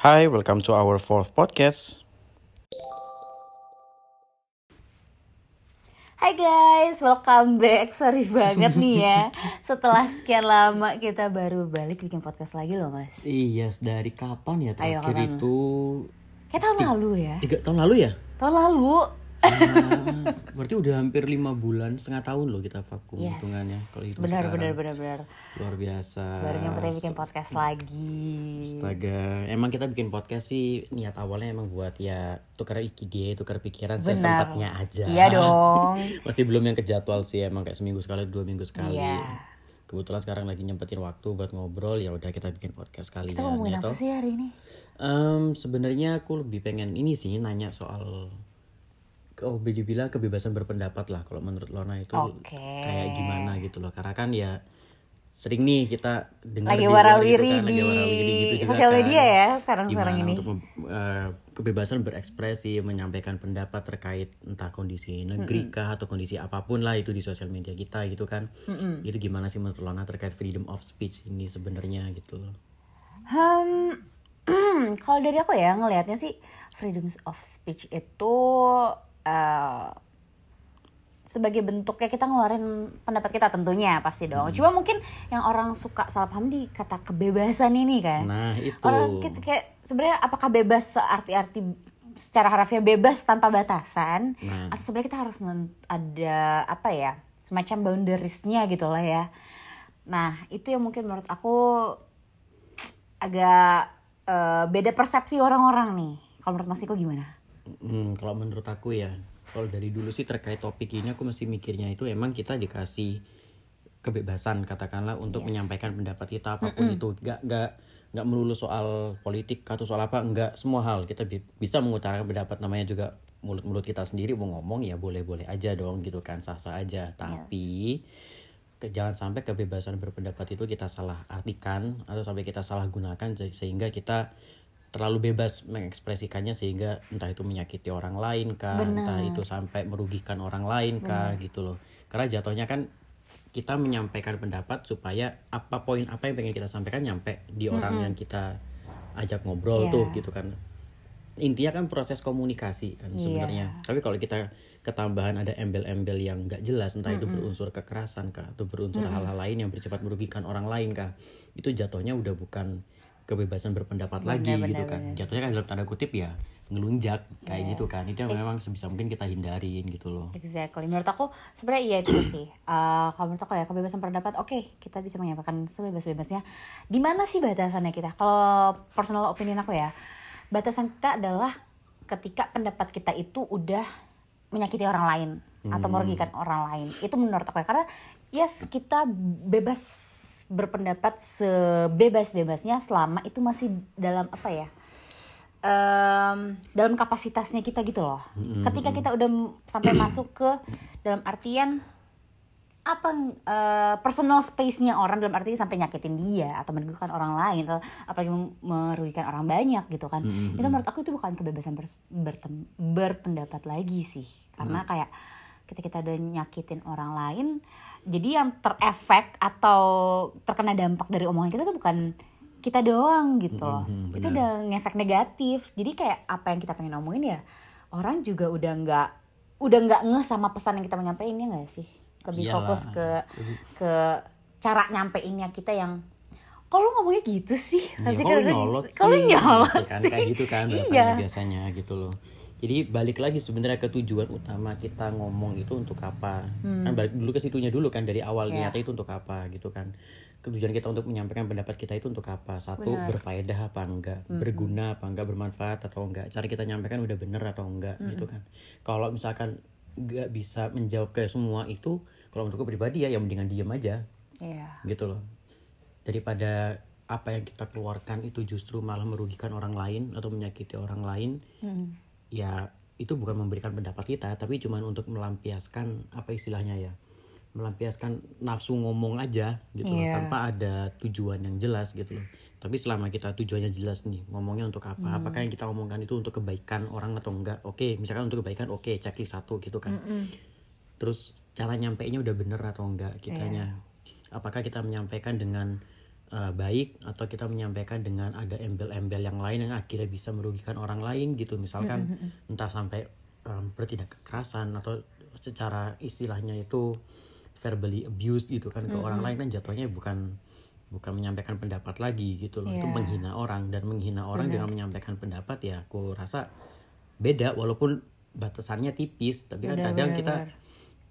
Hi, welcome to our fourth podcast. Hai guys, welcome back. Sorry banget nih ya. Setelah sekian lama kita baru balik bikin podcast lagi loh mas. Iya, dari kapan ya Ayo, terakhir kapan? itu? Kayak tahun lalu ya. Tiga tahun lalu ya? Tahun lalu. Ah, berarti udah hampir lima bulan, setengah tahun loh kita vakum Yes. hitungannya. Kalau hitung Benar sekarang. benar benar benar. Luar biasa. Baru nyamperin bikin podcast lagi. Astaga, emang kita bikin podcast sih niat awalnya emang buat ya tukar ide, tukar pikiran Benar. sesempatnya aja. Iya dong. Masih belum yang ke jadwal sih, emang kayak seminggu sekali, dua minggu sekali. Iya. Kebetulan sekarang lagi nyempetin waktu buat ngobrol, ya udah kita bikin podcast kali Kita ngomongin ya apa toh. sih hari ini? Em, sebenarnya aku lebih pengen ini sih nanya soal oh dibilang kebebasan berpendapat lah kalau menurut Lona itu Oke. kayak gimana gitu loh karena kan ya sering nih kita dengar Lagi warawiri gitu kan, di gitu juga sosial kan. media ya sekarang-sekarang Gimana ini. untuk eh, kebebasan berekspresi menyampaikan pendapat terkait entah kondisi negeri kah atau kondisi apa pun lah itu di sosial media kita gitu kan itu gimana sih menurut Lona terkait freedom of speech ini sebenarnya gitu loh Hmm, kalau dari aku ya ngelihatnya sih freedom of speech itu eh, sebagai bentuknya kita ngeluarin pendapat kita tentunya pasti dong. Cuma mungkin yang orang suka salah paham di kata kebebasan ini kan. nah itu Orang kita kayak sebenarnya apakah bebas searti-arti secara harfiah bebas tanpa batasan Nah. atau sebenarnya kita harus ada apa ya semacam boundariesnya gitu lah ya. Nah itu yang mungkin menurut aku agak eh, beda persepsi orang-orang nih. Kalau menurut Mas Niko gimana? Hmm, kalau menurut aku ya, kalau dari dulu sih terkait topik ini aku masih mikirnya itu emang kita dikasih kebebasan katakanlah untuk menyampaikan pendapat kita apa pun itu, nggak nggak nggak melulu soal politik atau soal apa, nggak semua hal. Kita bi- bisa mengutarakan pendapat namanya juga mulut-mulut kita sendiri mau ngomong ya boleh-boleh aja dong gitu kan sah-sah aja, tapi ke- jangan sampai kebebasan berpendapat itu kita salah artikan atau sampai kita salah gunakan se- sehingga kita terlalu bebas mengekspresikannya sehingga entah itu menyakiti orang lain kah entah itu sampai merugikan orang lain kah gitu loh. Karena jatuhnya kan kita menyampaikan pendapat supaya apa poin apa yang pengen kita sampaikan nyampe di orang yang kita ajak ngobrol Iya. tuh gitu kan. Intinya kan proses komunikasi kan Iya. sebenarnya. Tapi kalau kita ketambahan ada embel-embel yang nggak jelas entah itu berunsur kekerasan kah atau berunsur hal-hal lain yang bersifat merugikan orang lain kah itu jatuhnya udah bukan kebebasan berpendapat lagi gitu kan jatuhnya kan dalam tanda kutip ya ngelunjak kayak Iya. gitu kan itu yang memang sebisa mungkin kita hindarin gitu loh Exactly. Menurut aku sebenarnya iya itu sih. Eh, kalau menurut aku ya kebebasan pendapat, oke kita bisa menyampaikan sebebas-bebasnya. Di mana sih batasannya kita? Kalau personal opinion aku ya, batasan kita adalah ketika pendapat kita itu udah menyakiti orang lain atau merugikan orang lain. Itu menurut aku ya. Karena yes kita bebas berpendapat sebebas-bebasnya selama itu masih dalam apa ya? em, dalam kapasitasnya kita gitu loh. Ketika kita udah sampai masuk ke dalam artian apa eh, personal space-nya orang dalam arti sampai nyakitin dia atau merugikan orang lain atau apalagi merugikan orang banyak gitu kan. Itu menurut aku itu bukan kebebasan bers- bertem- berpendapat lagi sih. Karena kayak ketika kita udah nyakitin orang lain jadi yang terefek atau terkena dampak dari omongan kita tuh bukan kita doang gitu loh. Mhm, itu udah ngefek negatif. Jadi kayak apa yang kita pengen ngomongin ya orang juga udah nggak udah nggak ngeh sama pesan yang kita menyampaikan ya nggak sih? Lebih Iyalah. fokus ke ke cara nyampeinnya kita yang kalau ngomongnya gitu sih Ya, pasti kalau nyolot sih, nyolot gitu kan, sih kayak gitu kan biasanya iya biasanya gitu loh jadi balik lagi sebenarnya ke tujuan utama kita ngomong itu untuk apa kan balik dulu ke situnya dulu kan dari awal Hmm. Iya. niatnya itu untuk apa gitu kan tujuan kita untuk menyampaikan pendapat kita itu untuk apa satu Benar. Hmm. berfaedah apa enggak berguna apa enggak bermanfaat atau enggak cara kita nyampaikan udah bener atau enggak Hmm. gitu kan kalau misalkan nggak bisa menjawab ke semua itu kalau menurutku pribadi ya yang mendingan diem aja iya gitu loh daripada apa yang kita keluarkan itu justru malah merugikan orang lain atau menyakiti orang lain Hmm. Ya itu bukan memberikan pendapat kita tapi cuma untuk melampiaskan apa istilahnya ya melampiaskan nafsu ngomong aja gitu loh, Iya. tanpa ada tujuan yang jelas gitu loh. Tapi selama kita tujuannya jelas nih ngomongnya untuk apa apakah yang kita omongkan itu untuk kebaikan orang atau enggak? Oke misalkan untuk kebaikan oke checklist satu gitu kan. Terus cara nyampainya udah bener atau enggak kitanya? Apakah kita menyampaikan dengan uh, baik atau kita menyampaikan dengan ada embel-embel yang lain yang akhirnya bisa merugikan orang lain gitu. Misalkan entah sampai um, bertindak kekerasan atau secara istilahnya itu verbally abuse gitu kan ke orang lain kan jatuhnya bukan bukan menyampaikan pendapat lagi gitu loh. Itu Iya. menghina orang dan menghina orang dengan menyampaikan pendapat ya aku rasa beda walaupun batasannya tipis tapi kan kadang benar, kita.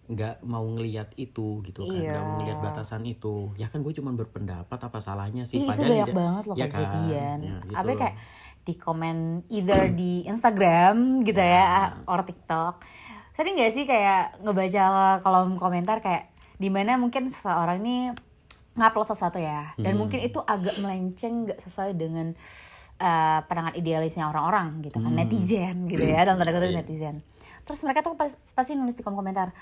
Nggak mau ngelihat itu gitu kan Iya. nggak mau ngelihat batasan itu ya kan gue cuma berpendapat apa salahnya sih Ih, itu banyak banget loh ya kejadian. kan? Ya, gitu Apa loh. kayak di komen either di Instagram gitu ya, or TikTok. Sering gak sih kayak ngebaca kolom komentar kayak di mana mungkin seseorang ini ngupload sesuatu ya, dan Hmm. mungkin itu agak melenceng gak sesuai dengan uh, pandangan idealisnya orang-orang gitu Hmm. kan, netizen gitu ya, dalam tanda Iya. kutip netizen. Terus mereka tuh pas- pasti nulis di kolom komentar,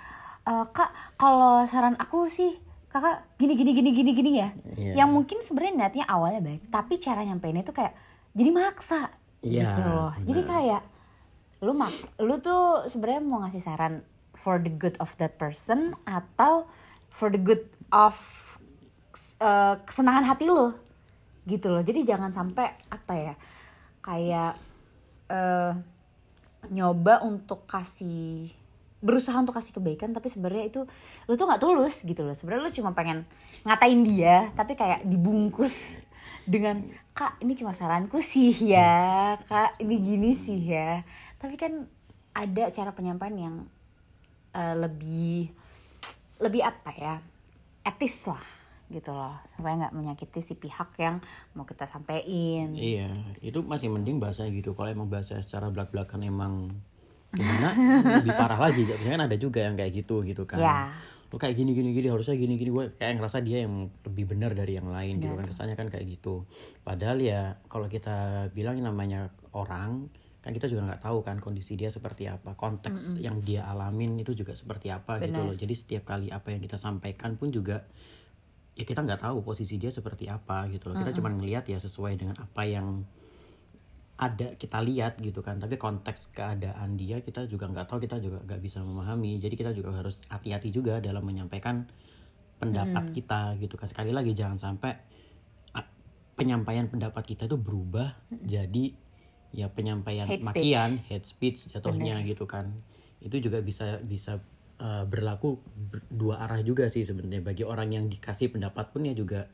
"E, kak kalau saran aku sih kakak gini gini gini gini gini ya Iya. yang mungkin sebenarnya niatnya awalnya baik tapi cara nyampeinnya tuh kayak jadi maksa Iya, gitu loh jadi benar. kayak lu mak lu tuh sebenarnya mau ngasih saran for the good of that person atau for the good of uh, kesenangan hati lu gitu loh jadi jangan sampai apa ya kayak eh nyoba untuk kasih berusaha untuk kasih kebaikan tapi sebenarnya itu lu tuh nggak tulus gitu loh. Sebenarnya lu cuma pengen ngatain dia tapi kayak dibungkus dengan kak ini cuma saranku sih ya kak ini gini sih ya. Tapi kan ada cara penyampaian yang eh, lebih lebih apa ya etis lah gitu loh. Supaya nggak menyakiti si pihak yang mau kita sampein. Iya, itu masih mending bahasa gitu. Kalau emang bahasa secara belak-belakan emang gimana, lebih parah lagi. Jatuhnya kan ada juga yang kayak gitu gitu kan. Ya. Lu kayak gini gini gini harusnya gini gini gue kayak ngerasa dia yang lebih benar dari yang lain gitu kan. Kesannya kan kayak gitu. Padahal ya kalau kita bilang namanya orang kan kita juga nggak tahu kan kondisi dia seperti apa konteks yang dia alamin itu juga seperti apa gitu Benar. loh jadi setiap kali apa yang kita sampaikan pun juga ya kita nggak tahu posisi dia seperti apa gitu loh. Kita cuma ngelihat ya sesuai dengan apa yang ada kita lihat gitu kan. Tapi konteks keadaan dia kita juga nggak tahu, kita juga nggak bisa memahami. Jadi kita juga harus hati-hati juga dalam menyampaikan pendapat kita gitu kan. Sekali lagi jangan sampai a- penyampaian pendapat kita itu berubah jadi ya penyampaian Hate speech. makian, hate speech jatuhnya gitu kan. Itu juga bisa bisa uh, berlaku ber- dua arah juga sih sebenarnya bagi orang yang dikasih pendapat pun ya juga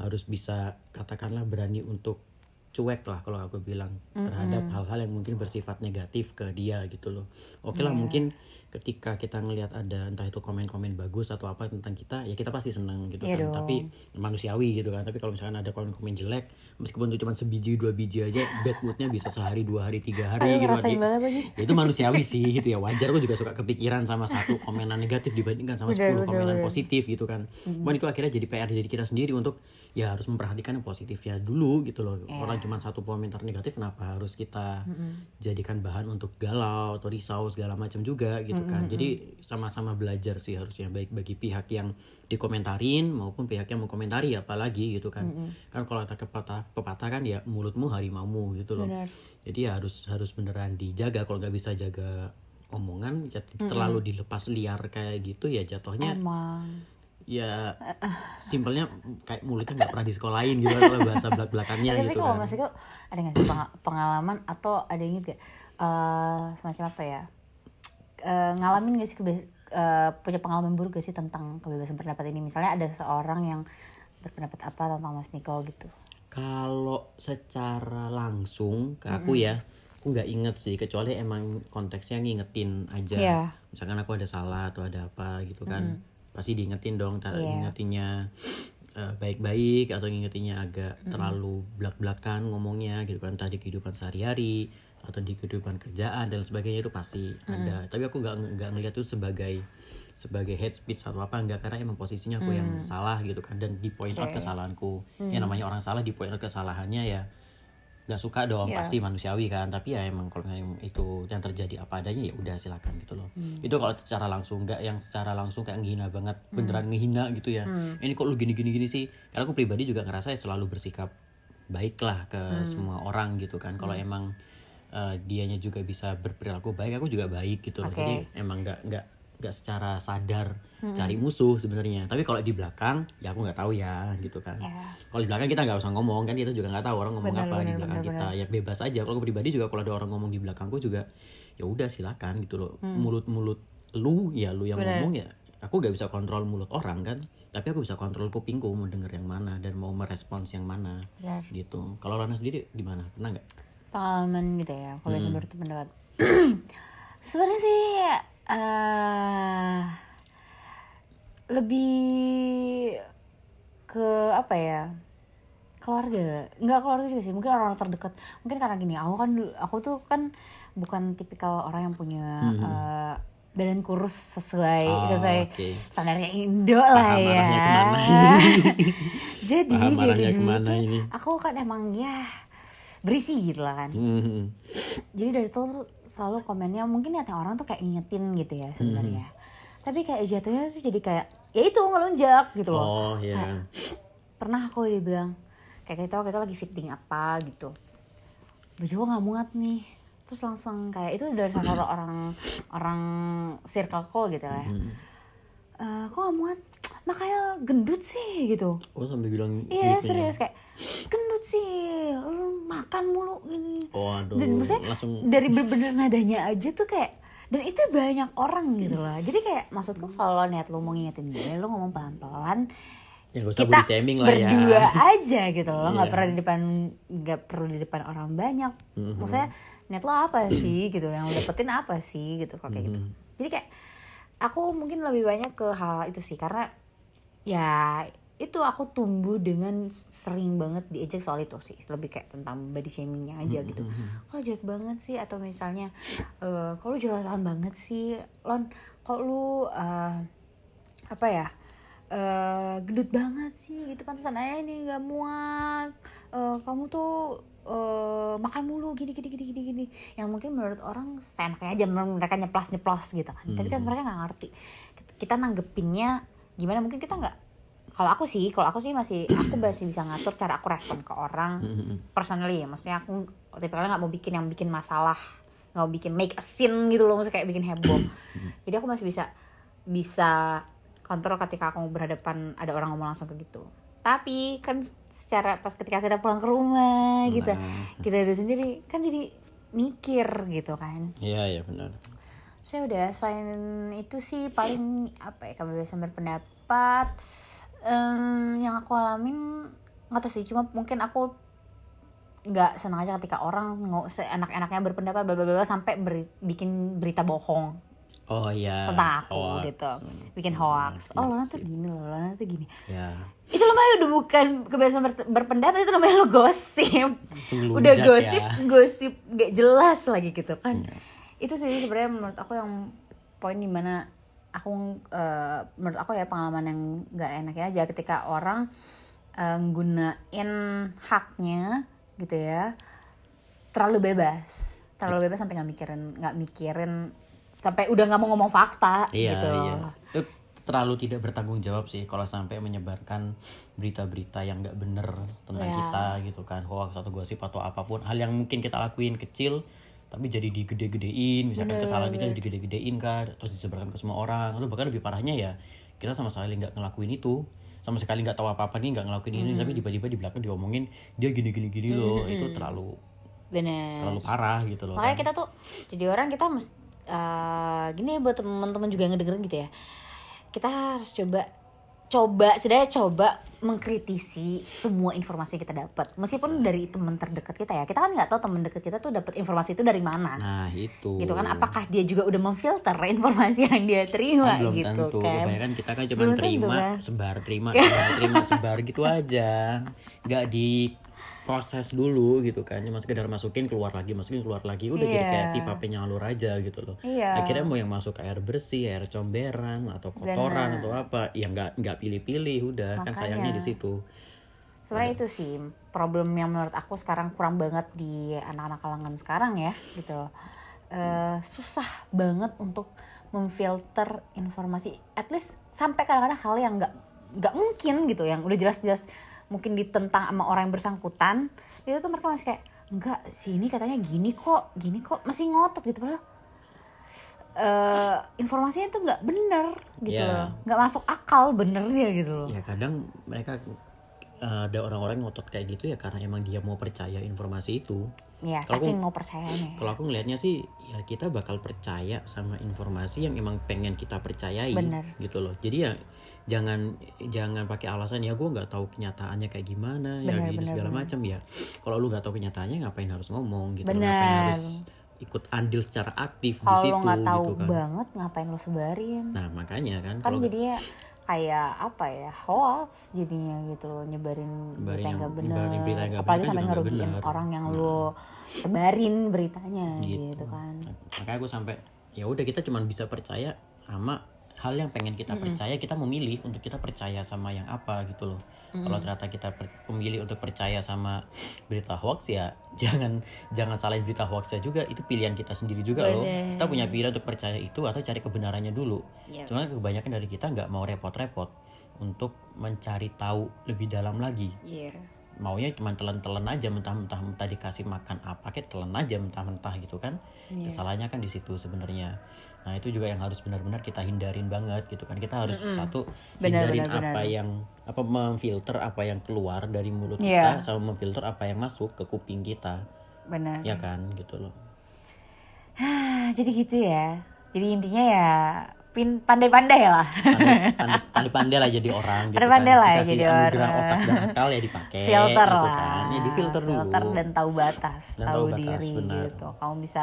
harus bisa katakanlah berani untuk cuek lah kalau aku bilang terhadap hal-hal yang mungkin bersifat negatif ke dia gitu loh. Oke lah mungkin ketika kita ngelihat ada entah itu komen-komen bagus atau apa tentang kita ya kita pasti seneng gitu Iya kan. dong. Tapi manusiawi gitu kan. Tapi kalau misalkan ada komen-komen jelek meskipun itu cuma sebiji dua biji aja bad moodnya bisa sehari dua hari tiga hari Aduh, gitu kan. Ya itu manusiawi sih gitu ya wajar gue juga suka kepikiran sama satu komenan negatif dibandingkan sama Bener, 10 bener, komenan bener. positif gitu kan cuman itu akhirnya jadi PR dari kita sendiri untuk ya harus memperhatikan yang positifnya dulu gitu loh Iya. orang cuma satu komentar negatif kenapa harus kita jadikan bahan untuk galau atau risau segala macam juga gitu kan. Jadi sama-sama belajar sih harusnya baik bagi pihak yang dikomentarin maupun pihak yang mengkomentari apalagi gitu kan. Kan kalau kata pepatah pepatah kan ya mulutmu harimaumu gitu loh. Benar. jadi ya harus harus beneran dijaga. Kalau nggak bisa jaga omongan ya terlalu dilepas liar kayak gitu ya jatuhnya emang. ya simpelnya kayak mulutnya nggak pernah disekolahin gitu kan kalau bahasa belak belakannya tapi gitu kalau kan. Maksudku ada nggak sih penga- pengalaman atau ada yang gak Eh, semacam apa ya Eh, ngalamin gak sih kebe- eh, punya pengalaman buruk gak sih tentang kebebasan pendapat ini? Misalnya ada seorang yang berpendapat apa tentang Mas Niko gitu? Kalau secara langsung ke aku ya aku nggak inget sih kecuali emang konteksnya ngingetin aja. Iya. misalkan aku ada salah atau ada apa gitu kan pasti diingetin dong Iya. ngingetinnya eh, baik-baik atau ngingetinnya agak terlalu belak-belakan ngomongnya gitu kan tadi kehidupan sehari-hari atau di kehidupan kerjaan dan sebagainya itu pasti ada. Tapi aku nggak nggak ngeliat itu sebagai sebagai head speech atau apa enggak karena emang posisinya aku yang salah gitu kan dan di point out Oke. kesalahanku. Ya namanya orang salah di point out kesalahannya ya nggak suka dong Iya. pasti manusiawi kan. Tapi ya emang kalau itu yang terjadi apa adanya ya udah silakan gitu loh. Itu kalau secara langsung nggak yang secara langsung kayak ngehina banget beneran ngehina gitu ya. Ini kok lu gini gini gini sih? Karena aku pribadi juga ngerasa ya selalu bersikap baik lah ke semua orang gitu kan. Kalau emang eh, dianya juga bisa berperilaku baik aku juga baik gitu Oke. jadi emang nggak nggak nggak secara sadar cari musuh sebenarnya. Tapi kalau di belakang ya aku nggak tahu ya gitu kan. Ya. kalau di belakang kita nggak usah ngomong kan kita juga nggak tahu orang ngomong Benar, apa di benar, belakang benar, kita. ya bebas aja. Kalau pribadi juga kalau ada orang ngomong di belakangku juga ya udah silakan gitu loh. Mulut-mulut lu ya lu yang Hmm. Benar. ngomong ya aku nggak bisa kontrol mulut orang kan. Tapi aku bisa kontrol kupingku mau denger yang mana dan mau merespons yang mana Benar. gitu. Kalau Lana sendiri gimana pernah nggak pengalaman gitu ya kalau Hmm. biasa berpendapat sebenarnya sih eh lebih ke apa ya keluarga nggak keluarga juga sih mungkin orang-orang terdekat mungkin karena gini aku kan aku tuh kan bukan tipikal orang yang punya eh, badan kurus sesuai Hmm. Oh, sesuai oke. standarnya Indo lah Paham ya jadi Paham dari arahnya dulu ini. aku kan emang ya berisi gitu lah kan. Hmm. jadi dari itu selalu komennya mungkin niatnya orang tuh kayak ngingetin gitu ya sebenarnya. Tapi kayak jatuhnya tuh jadi kayak ya itu ngelunjak gitu loh. Oh ya Kayak, pernah aku dibilang kayak kita waktu itu lagi fitting apa gitu. Baju kok nggak muat nih. Terus langsung kayak itu dari salah satu orang orang circle call gitu lah ya. Hmm. "Eh, kok nggak muat makanya gendut sih gitu oh sampai bilang Iya gitu ya? serius kayak gendut sih, lu makan mulu ini. oh aduh Dan maksudnya langsung dari bener-bener nadanya aja tuh kayak dan itu banyak orang gitu loh. Jadi kayak maksudku kalau niat lu mau ngingetin gue, lu ngomong pelan-pelan. ya gak usah Kita lah ya berdua aja gitu loh, nggak Iya. perlu di depan nggak perlu di depan orang banyak. Mhm. Maksudnya niat lo apa sih gitu, yang lo dapetin apa sih gitu kalau kayak gitu. Mhm. Jadi kayak aku mungkin lebih banyak ke hal itu sih karena ya itu aku tumbuh dengan sering banget diejek soal itu sih. Lebih kayak tentang body shamingnya aja gitu. kalau jelek banget sih? Atau misalnya eh kalau jerawatan banget sih? Lon kok lu eh, apa ya eh gendut banget sih? Gitu pantesan aja nih gak muat Eh, kamu tuh eh, makan mulu gini gini gini gini gini. Yang mungkin menurut orang seenaknya aja mereka nyeplos nyeplos gitu kan. Tapi kan mereka nggak ngerti. Kita nanggepinnya gimana mungkin kita nggak kalau aku sih kalau aku sih masih aku masih bisa ngatur cara aku respon ke orang personally. Ya maksudnya aku tipikalnya nggak mau bikin yang bikin masalah nggak mau bikin make a scene gitu loh maksudnya kayak bikin heboh. Jadi aku masih bisa bisa kontrol ketika aku berhadapan ada orang ngomong langsung kayak gitu. Tapi kan secara pas ketika kita pulang ke rumah gitu Nah. kita udah sendiri kan jadi mikir gitu kan. Iya iya benar saya udah selain itu sih paling apa ya kebebasan berpendapat. Em, yang aku alamin nggak tahu sih cuma mungkin aku nggak senang aja ketika orang nggak seenak-enaknya berpendapat bla bla bla sampai beri- bikin berita bohong. Oh iya. Tentang aku hoax. gitu. Bikin hoax. oh Lona tuh gini loh Lona tuh gini. Ya itu namanya udah bukan kebiasaan ber- berpendapat itu namanya lo gosip. Udah gosip ya. gosip gak jelas lagi gitu kan. Iya. Itu sih sebenarnya menurut aku yang poin di mana aku eh, menurut aku ya pengalaman yang gak enaknya aja ketika orang eh, nggunain haknya gitu ya terlalu bebas. Terlalu bebas sampai nggak mikirin nggak mikirin sampai udah nggak mau ngomong fakta iya gitu. iya. Itu terlalu tidak bertanggung jawab sih kalau sampai menyebarkan berita-berita yang nggak bener tentang Iya. kita gitu kan. Hoax atau gosip atau apa pun hal yang mungkin kita lakuin kecil tapi jadi digede-gedein misalkan kesalahan kita digede-gedein kan terus disebarkan ke semua orang. Lalu bahkan lebih parahnya ya kita sama sekali nggak ngelakuin itu. Sama sekali nggak tahu apa-apa nih nggak ngelakuin ini. Tapi tiba-tiba di belakang diomongin dia gini-gini gini loh itu terlalu bener. terlalu parah gitu loh makanya kan. kita tuh jadi orang kita mesti eh, gini buat teman-teman juga yang ngedengerin gitu ya. Kita harus coba coba setidaknya coba mengkritisi semua informasi yang kita dapat. Meskipun dari teman terdekat kita ya. Kita kan nggak tahu teman dekat kita tuh dapat informasi itu dari mana. Nah itu. Gitu kan? Apakah dia juga udah memfilter informasi yang dia terima Kan belum gitu tentu. kan? Kebanyakan kita kan cuma Belum tentu, terima kan? sebar terima sebar terima sebar gitu aja. Nggak di proses dulu gitu kan cuma sekedar masukin keluar lagi masukin keluar lagi udah jadi Iya. kayak pipa penyalur aja gitu loh Iya. akhirnya mau yang masuk air bersih air comberan atau kotoran atau apa ya nggak nggak pilih-pilih udah kan Makanya. sayangnya di situ sebenarnya itu sih problem yang menurut aku sekarang kurang banget di anak-anak kalangan sekarang ya gitu loh. Eh, susah banget untuk memfilter informasi at least sampai kadang-kadang hal yang nggak nggak mungkin gitu yang udah jelas-jelas mungkin ditentang sama orang yang bersangkutan itu tuh mereka masih kayak enggak sih ini katanya gini kok gini kok masih ngotot gitu. Padahal eh, informasinya tuh nggak bener gitu Iya. loh. Nggak masuk akal benernya gitu loh. Ya kadang mereka eh, ada orang-orang ngotot kayak gitu ya karena emang dia mau percaya informasi itu. Ya Kalau saking mau percayanya kalau aku ngelihatnya sih ya kita bakal percaya sama informasi yang emang pengen kita percayai Bener. gitu loh. Jadi ya jangan jangan pakai alasan ya gue nggak tahu kenyataannya kayak gimana ya Bener, gitu bener, segala macam. Ya kalau lu nggak tahu kenyataannya ngapain harus ngomong gitu. Bener. ngapain harus ikut andil secara aktif di kalau situ lo nggak tahu gitu kan. banget ngapain lo sebarin? Nah makanya kan kan kalau jadinya kayak apa ya hoax jadinya gitu loh nyebarin berita yang nggak bener yang apalagi sampai ngerugiin bener. orang yang Nah. lo sebarin beritanya Gitu. gitu, kan makanya aku sampai ya udah kita cuma bisa percaya sama hal yang pengen kita percaya kita memilih untuk kita percaya sama yang apa gitu loh. Kalau ternyata kita per- memilih untuk percaya sama berita hoax ya jangan jangan salahin berita hoaxnya juga. Itu pilihan kita sendiri juga loh. Bener. kita punya pilihan untuk percaya itu atau cari kebenarannya dulu. Yes. cuma kebanyakan dari kita nggak mau repot-repot untuk mencari tahu lebih dalam lagi. Iya. Maunya cuma telan-telan aja mentah-mentah mentah dikasih makan apa kayak telan aja mentah-mentah gitu kan. Iya. kesalahannya kan di situ sebenarnya. Nah itu juga yang harus benar-benar kita hindarin banget gitu kan. Kita harus satu Benar, hindarin benar, apa benar. yang apa memfilter apa yang keluar dari mulut Iya. kita sama memfilter apa yang masuk ke kuping kita. Benar. Ya kan gitu loh. Jadi gitu ya. Jadi intinya ya pin pandai-pandai lah. Pandai- pandai- pandai-pandai lah jadi orang gitu Pandai-pandai kan lah Dikasih jadi orang. otak dan akal ya dipakai filter gitu lah. kan. Ya difilter dulu. Filter dan tahu batas Dan tahu tahu batas, diri benar. gitu. Kamu bisa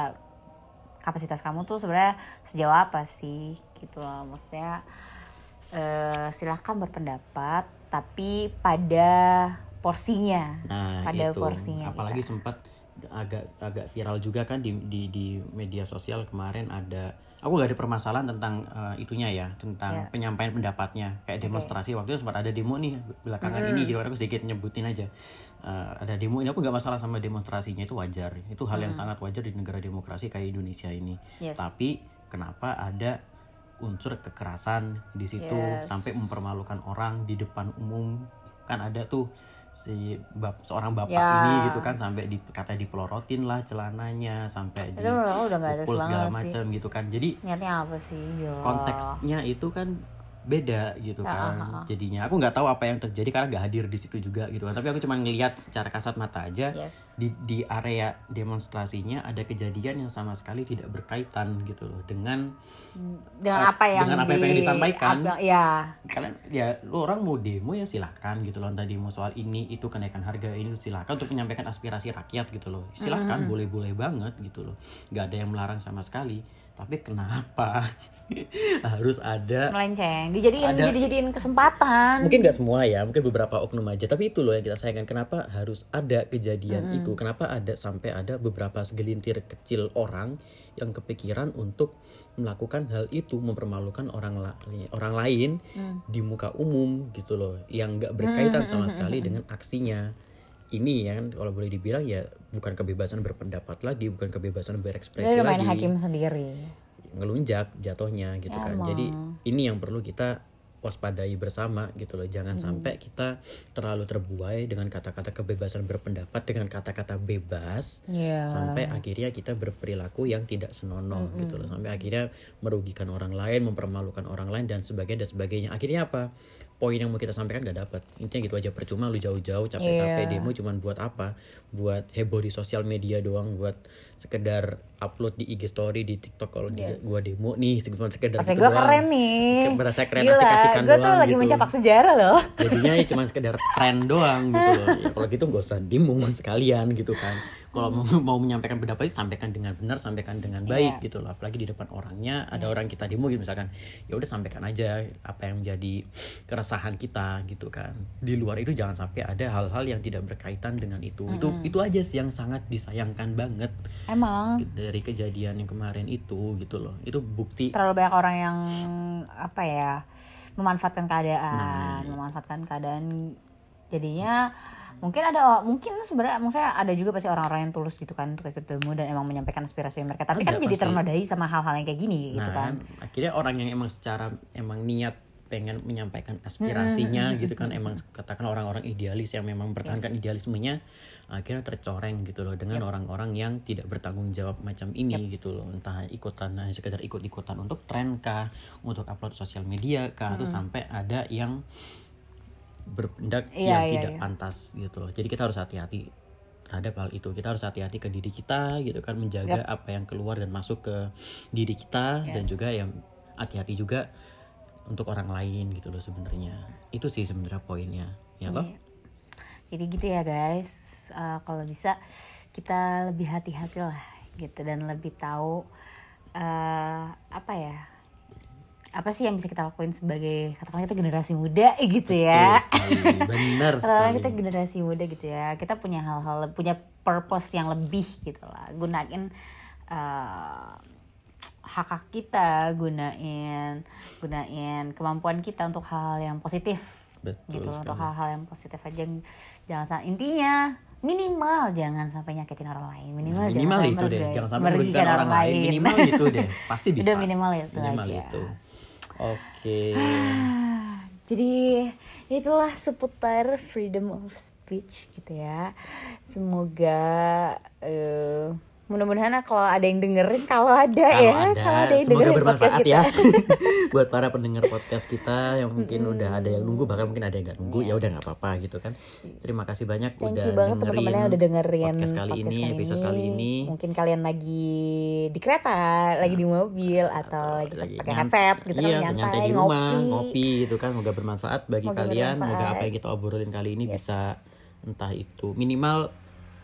kapasitas kamu tuh sebenarnya sejauh apa sih gitu loh. Maksudnya eh, silahkan berpendapat tapi pada porsinya. Nah, pada itu. porsinya Apalagi sempat agak agak viral juga kan di di, di media sosial kemarin ada aku gak ada permasalahan tentang eh, itunya ya, tentang Ya. penyampaian pendapatnya kayak demonstrasi waktu itu sempat ada demo nih belakangan Hmm. ini gitu kan aku sedikit nyebutin aja. Eh, ada demo ini aku nggak masalah sama demonstrasinya itu wajar. Itu hal yang sangat wajar di negara demokrasi kayak Indonesia ini. Hmm. Yes. Tapi kenapa ada unsur kekerasan di situ Yes. sampai mempermalukan orang di depan umum kan ada tuh si bap, seorang bapak Ya. ini gitu kan sampai di katanya dipelorotin lah celananya sampai di itu aku udah ada pukul segala macam gitu kan. Jadi niatnya apa sih konteksnya itu kan beda gitu Ya, kan ah, ah. jadinya. Aku nggak tahu apa yang terjadi karena nggak hadir di situ juga gitu kan. Tapi aku cuma ngelihat secara kasat mata aja yes. di di area demonstrasinya ada kejadian yang sama sekali tidak berkaitan gitu loh dengan dengan Ah, apa yang dengan apa yang di- pengen disampaikan. apa- ya. Kalian ya lu orang mau demo ya silakan gitu loh. Tadi mau soal ini itu kenaikan harga ini silakan untuk menyampaikan aspirasi rakyat gitu loh. Silakan boleh boleh banget gitu loh. Nggak ada yang melarang sama sekali tapi kenapa? Harus ada. Melenceng. Dijadiin Ada- dijadiin kesempatan. Mungkin nggak semua ya mungkin beberapa oknum aja. Tapi itu loh yang kita sayangkan. Kenapa harus ada kejadian itu? Kenapa ada sampai ada beberapa segelintir kecil orang yang kepikiran untuk melakukan hal itu mempermalukan orang la- orang lain di muka umum gitu loh. Yang nggak berkaitan sama sekali dengan aksinya ini ya kan kalau boleh dibilang ya bukan kebebasan berpendapat lagi bukan kebebasan berekspresi dia udah main lagi hakim sendiri ngelunjak jatuhnya gitu Ya, kan. emang. Jadi ini yang perlu kita waspadai bersama gitu loh. Jangan sampai kita terlalu terbuai dengan kata-kata kebebasan berpendapat dengan kata-kata bebas Iya. sampai akhirnya kita berperilaku yang tidak senonoh gitu loh. Sampai akhirnya merugikan orang lain, mempermalukan orang lain dan sebagainya dan sebagainya. Akhirnya apa? Poin yang mau kita sampaikan gak dapat. Intinya gitu aja percuma lu jauh-jauh capek-capek Iya. demo cuman buat apa? Buat heboh di sosial media doang, buat sekedar upload di IG story di TikTok kalau Yes. gua demo nih cuma sekedar Pasti gitu gue doang. keren nih. Berasa keren Gila, asik-asikan tuh doang lagi gitu. mencetak sejarah loh. Jadinya ya cuma sekedar tren doang gitu loh. Ya, kalau gitu gak usah demo sekalian gitu kan. Kalau mau mau menyampaikan pendapat sampaikan dengan benar, sampaikan dengan baik Iya. gitu loh. Apalagi di depan orangnya ada orang kita demo gitu misalkan. Ya udah sampaikan aja apa yang menjadi keresahan kita gitu kan. Di luar itu jangan sampai ada hal-hal yang tidak berkaitan dengan itu. Itu itu aja sih yang sangat disayangkan banget Emang dari kejadian yang kemarin itu gitu loh. Itu bukti terlalu banyak orang yang apa ya memanfaatkan keadaan, Nah. memanfaatkan keadaan jadinya mungkin ada mungkin sebenarnya maksudnya ada juga pasti orang-orang yang tulus gitu kan untuk ikut demo dan emang menyampaikan aspirasi mereka. Tapi kan Ada jadi pasti. ternodai sama hal-hal yang kayak gini gitu nah, kan. akhirnya orang yang emang secara emang niat pengen menyampaikan aspirasinya gitu kan emang katakan orang-orang idealis yang memang bertahankan idealismenya akhirnya tercoreng gitu loh dengan orang-orang yang tidak bertanggung jawab macam ini gitu loh. Entah ikutan hanya sekedar ikut-ikutan untuk tren kah untuk upload sosial media kah atau sampai ada yang berpendak Iya, yang iya, tidak iya. pantas gitu loh jadi kita harus hati-hati terhadap hal itu kita harus hati-hati ke diri kita gitu kan menjaga apa yang keluar dan masuk ke diri kita dan Yes. juga yang hati-hati juga untuk orang lain gitu loh sebenarnya itu sih sebenarnya poinnya ya toh Iya. Jadi gitu ya guys. Eh, kalau bisa kita lebih hati-hati lah gitu dan lebih tahu eh apa ya? Apa sih yang bisa kita lakuin sebagai katakanlah kita generasi muda gitu ya. Betul sekali, benar Katakanlah sekali kita generasi muda gitu ya. Kita punya hal-hal punya purpose yang lebih gitu lah. Gunain eh, hak hak kita, gunain gunain kemampuan kita untuk hal-hal yang positif Betul gitu loh, untuk sekali. hal-hal yang positif aja jangan intinya minimal jangan sampai nyakitin orang lain minimal, Nah, minimal jangan itu sampai deh merugi- jangan sampai merugikan merugikan orang lain minimal itu deh pasti bisa Udah minimal itu minimal aja. itu oke. Jadi itulah seputar freedom of speech gitu ya. Semoga eh, mudah-mudahan kalau ada yang dengerin kalau ada kalau ya ada, kalau ada yang semoga dengerin podcast bermanfaat kita. Ya buat para pendengar podcast kita yang mungkin udah ada yang nunggu bahkan mungkin ada yang nggak nunggu ya udah nggak apa-apa gitu kan. Terima kasih banyak Thank udah you banget teman-teman yang udah dengerin podcast kali ini episode kali ini. Mungkin kalian lagi di kereta, lagi di mobil atau, lagi, lagi pakai headset gitu iya, kan nyantai di rumah ngopi. ngopi gitu kan. Semoga bermanfaat bagi Semoga kalian semoga bermanfaat. apa yang kita obrolin kali ini Yes. bisa entah itu minimal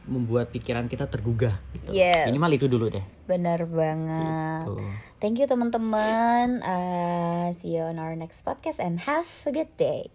membuat pikiran kita tergugah gitu. Yes. minimal itu dulu deh Benar banget. Tuh. Thank you teman-teman. Uh, see you on our next podcast and have a good day.